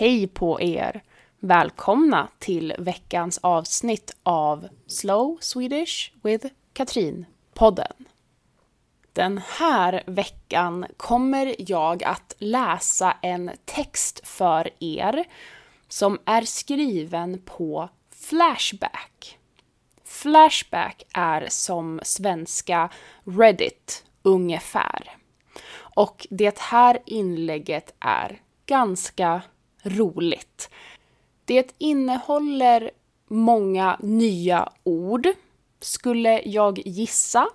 Hej på er! Välkomna till veckans avsnitt av Slow Swedish with Katrin-podden. Den här veckan kommer jag att läsa en text för er som är skriven på Flashback. Flashback är som svenska Reddit ungefär. Och det här inlägget är ganska roligt. Det innehåller många nya ord, skulle jag gissa.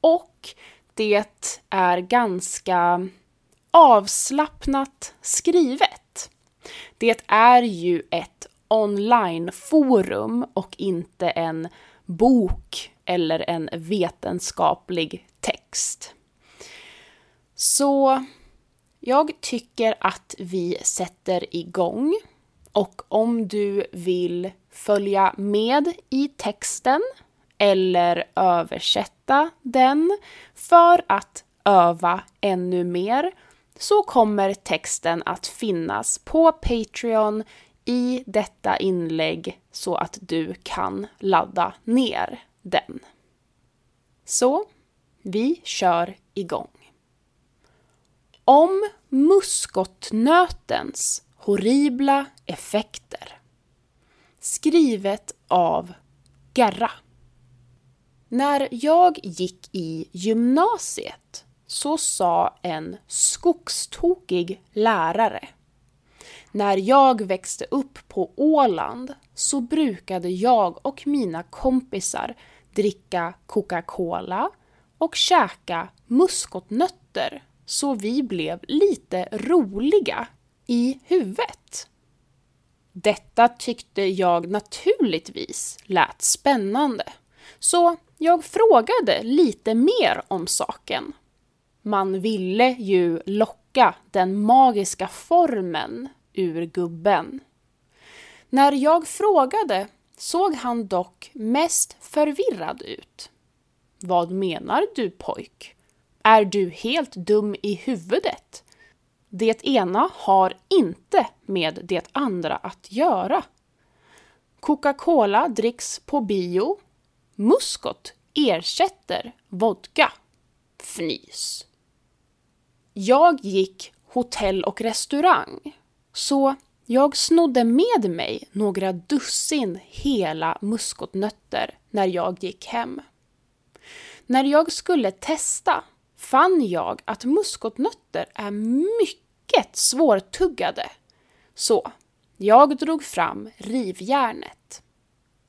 Och det är ganska avslappnat skrivet. Det är ju ett onlineforum och inte en bok eller en vetenskaplig text. Så jag tycker att vi sätter igång och om du vill följa med i texten eller översätta den för att öva ännu mer så kommer texten att finnas på Patreon i detta inlägg så att du kan ladda ner den. Så, vi kör igång. Om muskotnötens horribla effekter. Skrivet av Gerra. När jag gick i gymnasiet så sa en skogstokig lärare när jag växte upp på Åland så brukade jag och mina kompisar dricka Coca-Cola och käka muskotnötter så vi blev lite roliga i huvudet. Detta tyckte jag naturligtvis lät spännande, så jag frågade lite mer om saken. Man ville ju locka den magiska formen ur gubben. När jag frågade såg han dock mest förvirrad ut. Vad menar du pojk? Är du helt dum i huvudet? Det ena har inte med det andra att göra. Coca-Cola dricks på bio. Muskot ersätter vodka. Fnys. Jag gick hotell och restaurang så jag snodde med mig några dussin hela muskotnötter när jag gick hem. När jag skulle testa fann jag att muskotnötter är mycket svårtuggade. Så jag drog fram rivjärnet.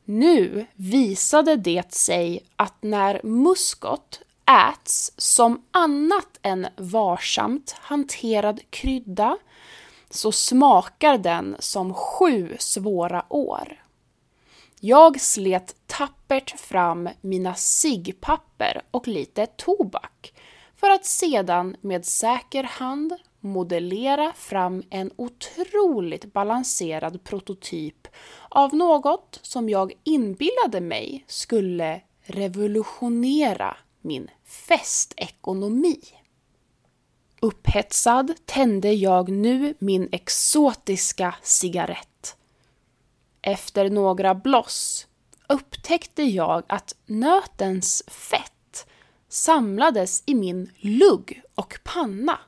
Nu visade det sig att när muskot äts som annat än varsamt hanterad krydda så smakar den som sju svåra år. Jag slet tappert fram mina ciggpapper och lite tobak för att sedan med säker hand modellera fram en otroligt balanserad prototyp av något som jag inbillade mig skulle revolutionera min festekonomi. Upphetsad tände jag nu min exotiska cigarett. Efter några bloss upptäckte jag att nötens fett samlades i min lugg och panna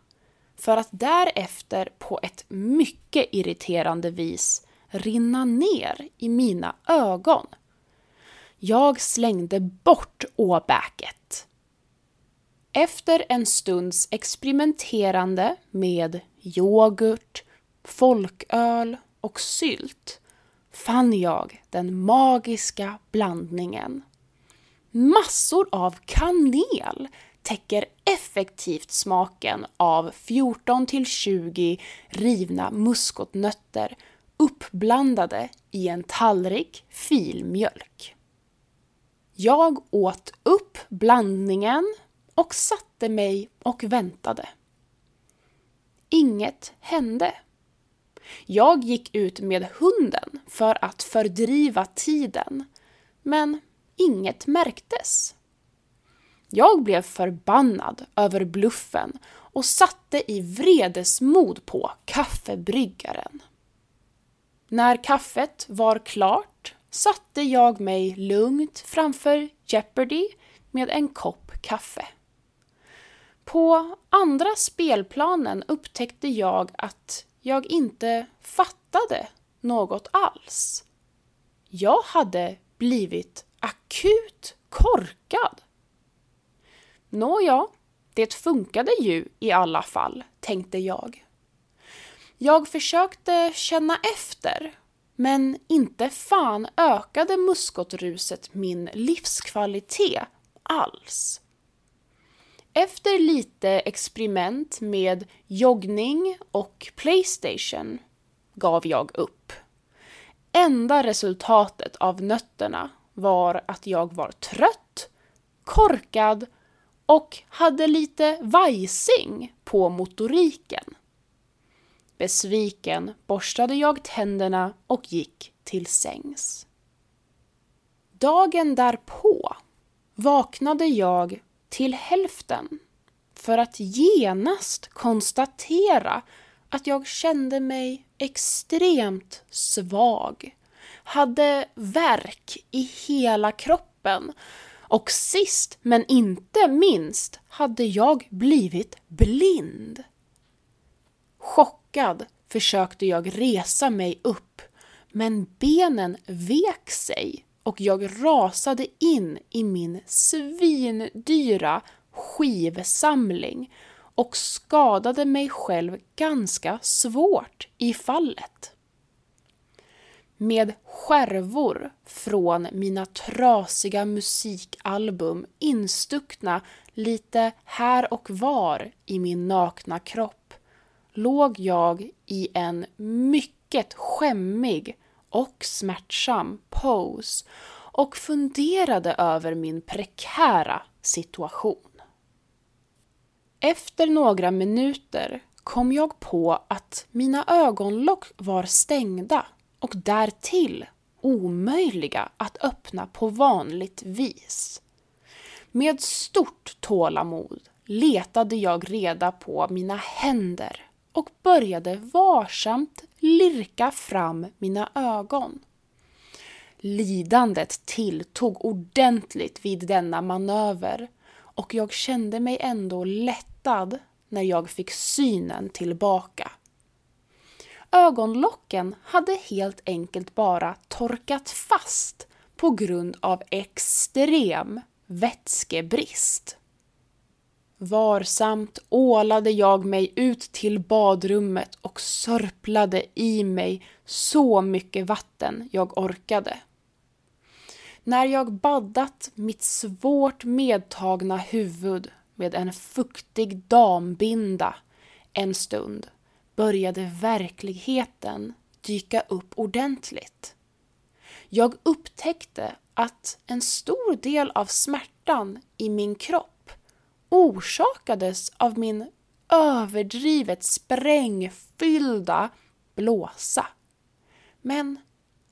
för att därefter på ett mycket irriterande vis rinna ner i mina ögon. Jag slängde bort åbäket efter en stunds experimenterande med yoghurt, folköl och sylt fann jag den magiska blandningen. Massor av kanel täcker effektivt smaken av 14 20 rivna muskotnötter uppblandade i en tallrik filmjölk. Jag åt upp blandningen och satte mig och väntade. Inget hände. Jag gick ut med hunden för att fördriva tiden, men inget märktes. Jag blev förbannad över bluffen och satte i vredesmod på kaffebryggaren. När kaffet var klart satte jag mig lugnt framför Jeopardy med en kopp kaffe. På andra spelplanen upptäckte jag att jag inte fattade något alls. Jag hade blivit akut korkad. Nåja, det funkade ju i alla fall, tänkte jag. Jag försökte känna efter, men inte fan ökade muskotruset min livskvalitet alls. Efter lite experiment med joggning och Playstation gav jag upp. Enda resultatet av nötterna var att jag var trött, korkad och hade lite vajsing på motoriken. Besviken borstade jag tänderna och gick till sängs. Dagen därpå vaknade jag till hälften för att genast konstatera att jag kände mig extremt svag, hade värk i hela kroppen och sist men inte minst hade jag blivit blind. Chockad försökte jag resa mig upp men benen vek sig och jag rasade in i min svindyra skivsamling och skadade mig själv ganska svårt i fallet. Med skärvor från mina trasiga musikalbum instuckna lite här och var i min nakna kropp låg jag i en mycket skämmig och smärtsam pose och funderade över min prekära situation. Efter några minuter kom jag på att mina ögonlock var stängda och därtill omöjliga att öppna på vanligt vis. Med stort tålamod letade jag reda på mina händer och började varsamt lirka fram mina ögon. Lidandet tilltog ordentligt vid denna manöver och jag kände mig ändå lättad när jag fick synen tillbaka. Ögonlocken hade helt enkelt bara torkat fast på grund av extrem vätskebrist. Varsamt ålade jag mig ut till badrummet och sörplade i mig så mycket vatten jag orkade. När jag baddat mitt svårt medtagna huvud med en fuktig dambinda en stund började verkligheten dyka upp ordentligt. Jag upptäckte att en stor del av smärtan i min kropp orsakades av min överdrivet sprängfyllda blåsa. Men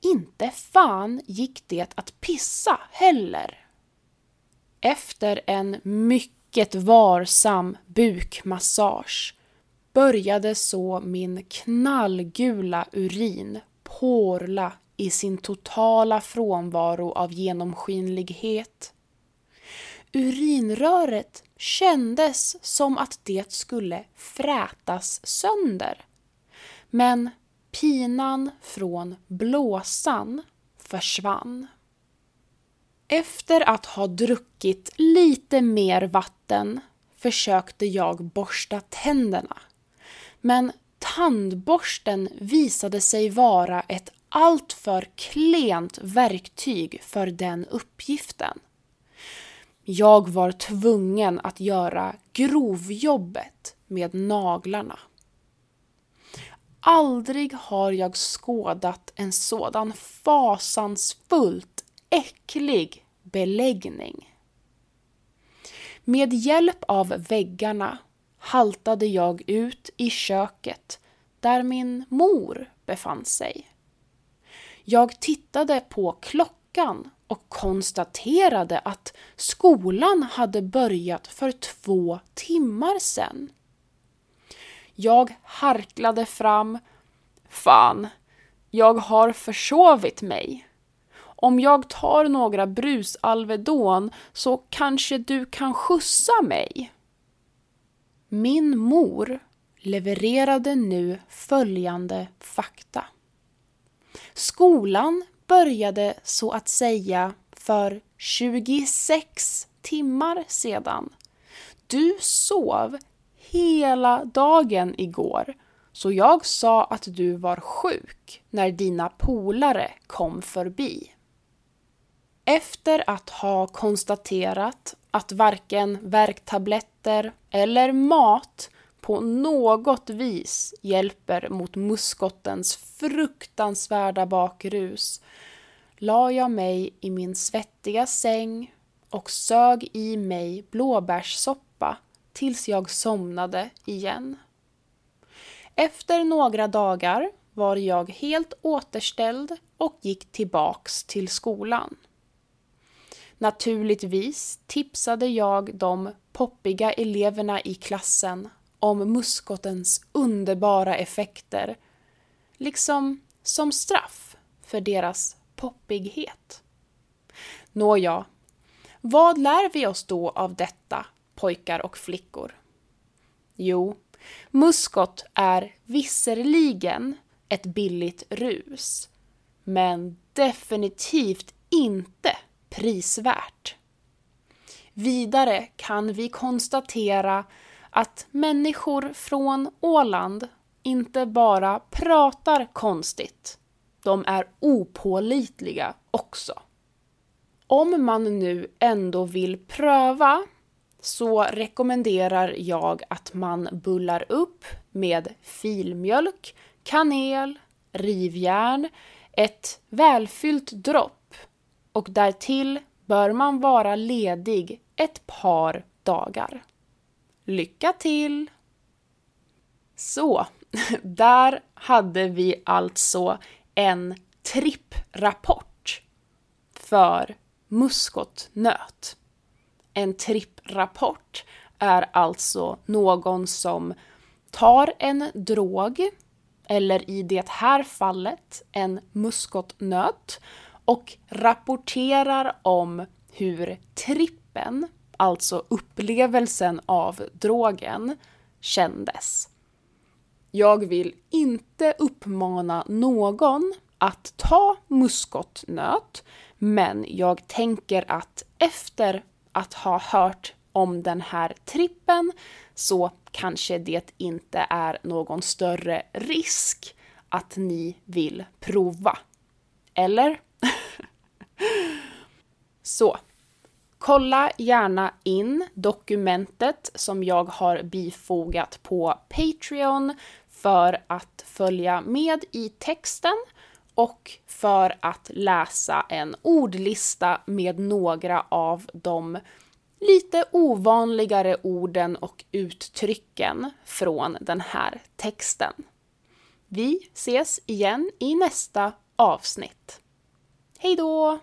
inte fan gick det att pissa heller. Efter en mycket varsam bukmassage började så min knallgula urin porla i sin totala frånvaro av genomskinlighet. Urinröret kändes som att det skulle frätas sönder. Men pinan från blåsan försvann. Efter att ha druckit lite mer vatten försökte jag borsta tänderna. Men tandborsten visade sig vara ett alltför klent verktyg för den uppgiften. Jag var tvungen att göra grovjobbet med naglarna. Aldrig har jag skådat en sådan fasansfullt äcklig beläggning. Med hjälp av väggarna haltade jag ut i köket där min mor befann sig. Jag tittade på klockan och konstaterade att skolan hade börjat för två timmar sedan. Jag harklade fram. Fan, Jag har försovit mig. Om jag tar några brusalvedon så kanske du kan skjutsa mig. Min mor levererade nu följande fakta. Skolan började så att säga för 26 timmar sedan. Du sov hela dagen igår så jag sa att du var sjuk när dina polare kom förbi. Efter att ha konstaterat att varken värktabletter eller mat på något vis hjälper mot muskotens fruktansvärda bakrus la jag mig i min svettiga säng och sög i mig blåbärssoppa tills jag somnade igen. Efter några dagar var jag helt återställd och gick tillbaks till skolan. Naturligtvis tipsade jag de poppiga eleverna i klassen om muskotens underbara effekter, liksom som straff för deras poppighet. Nåja, vad lär vi oss då av detta, pojkar och flickor? Jo, muskot är visserligen ett billigt rus, men definitivt inte prisvärt. Vidare kan vi konstatera att människor från Åland inte bara pratar konstigt, de är opålitliga också. Om man nu ändå vill pröva så rekommenderar jag att man bullar upp med filmjölk, kanel, rivjärn, ett välfyllt dropp och därtill bör man vara ledig ett par dagar. Lycka till! Så, där hade vi alltså en tripprapport för muskotnöt. En tripprapport är alltså någon som tar en drog, eller i det här fallet en muskotnöt, och rapporterar om hur trippen, alltså upplevelsen av drogen, kändes. Jag vill inte uppmana någon att ta muskotnöt, men jag tänker att efter att ha hört om den här trippen så kanske det inte är någon större risk att ni vill prova. Eller? så, kolla gärna in dokumentet som jag har bifogat på Patreon för att följa med i texten och för att läsa en ordlista med några av de lite ovanligare orden och uttrycken från den här texten. Vi ses igen i nästa avsnitt. Hej då!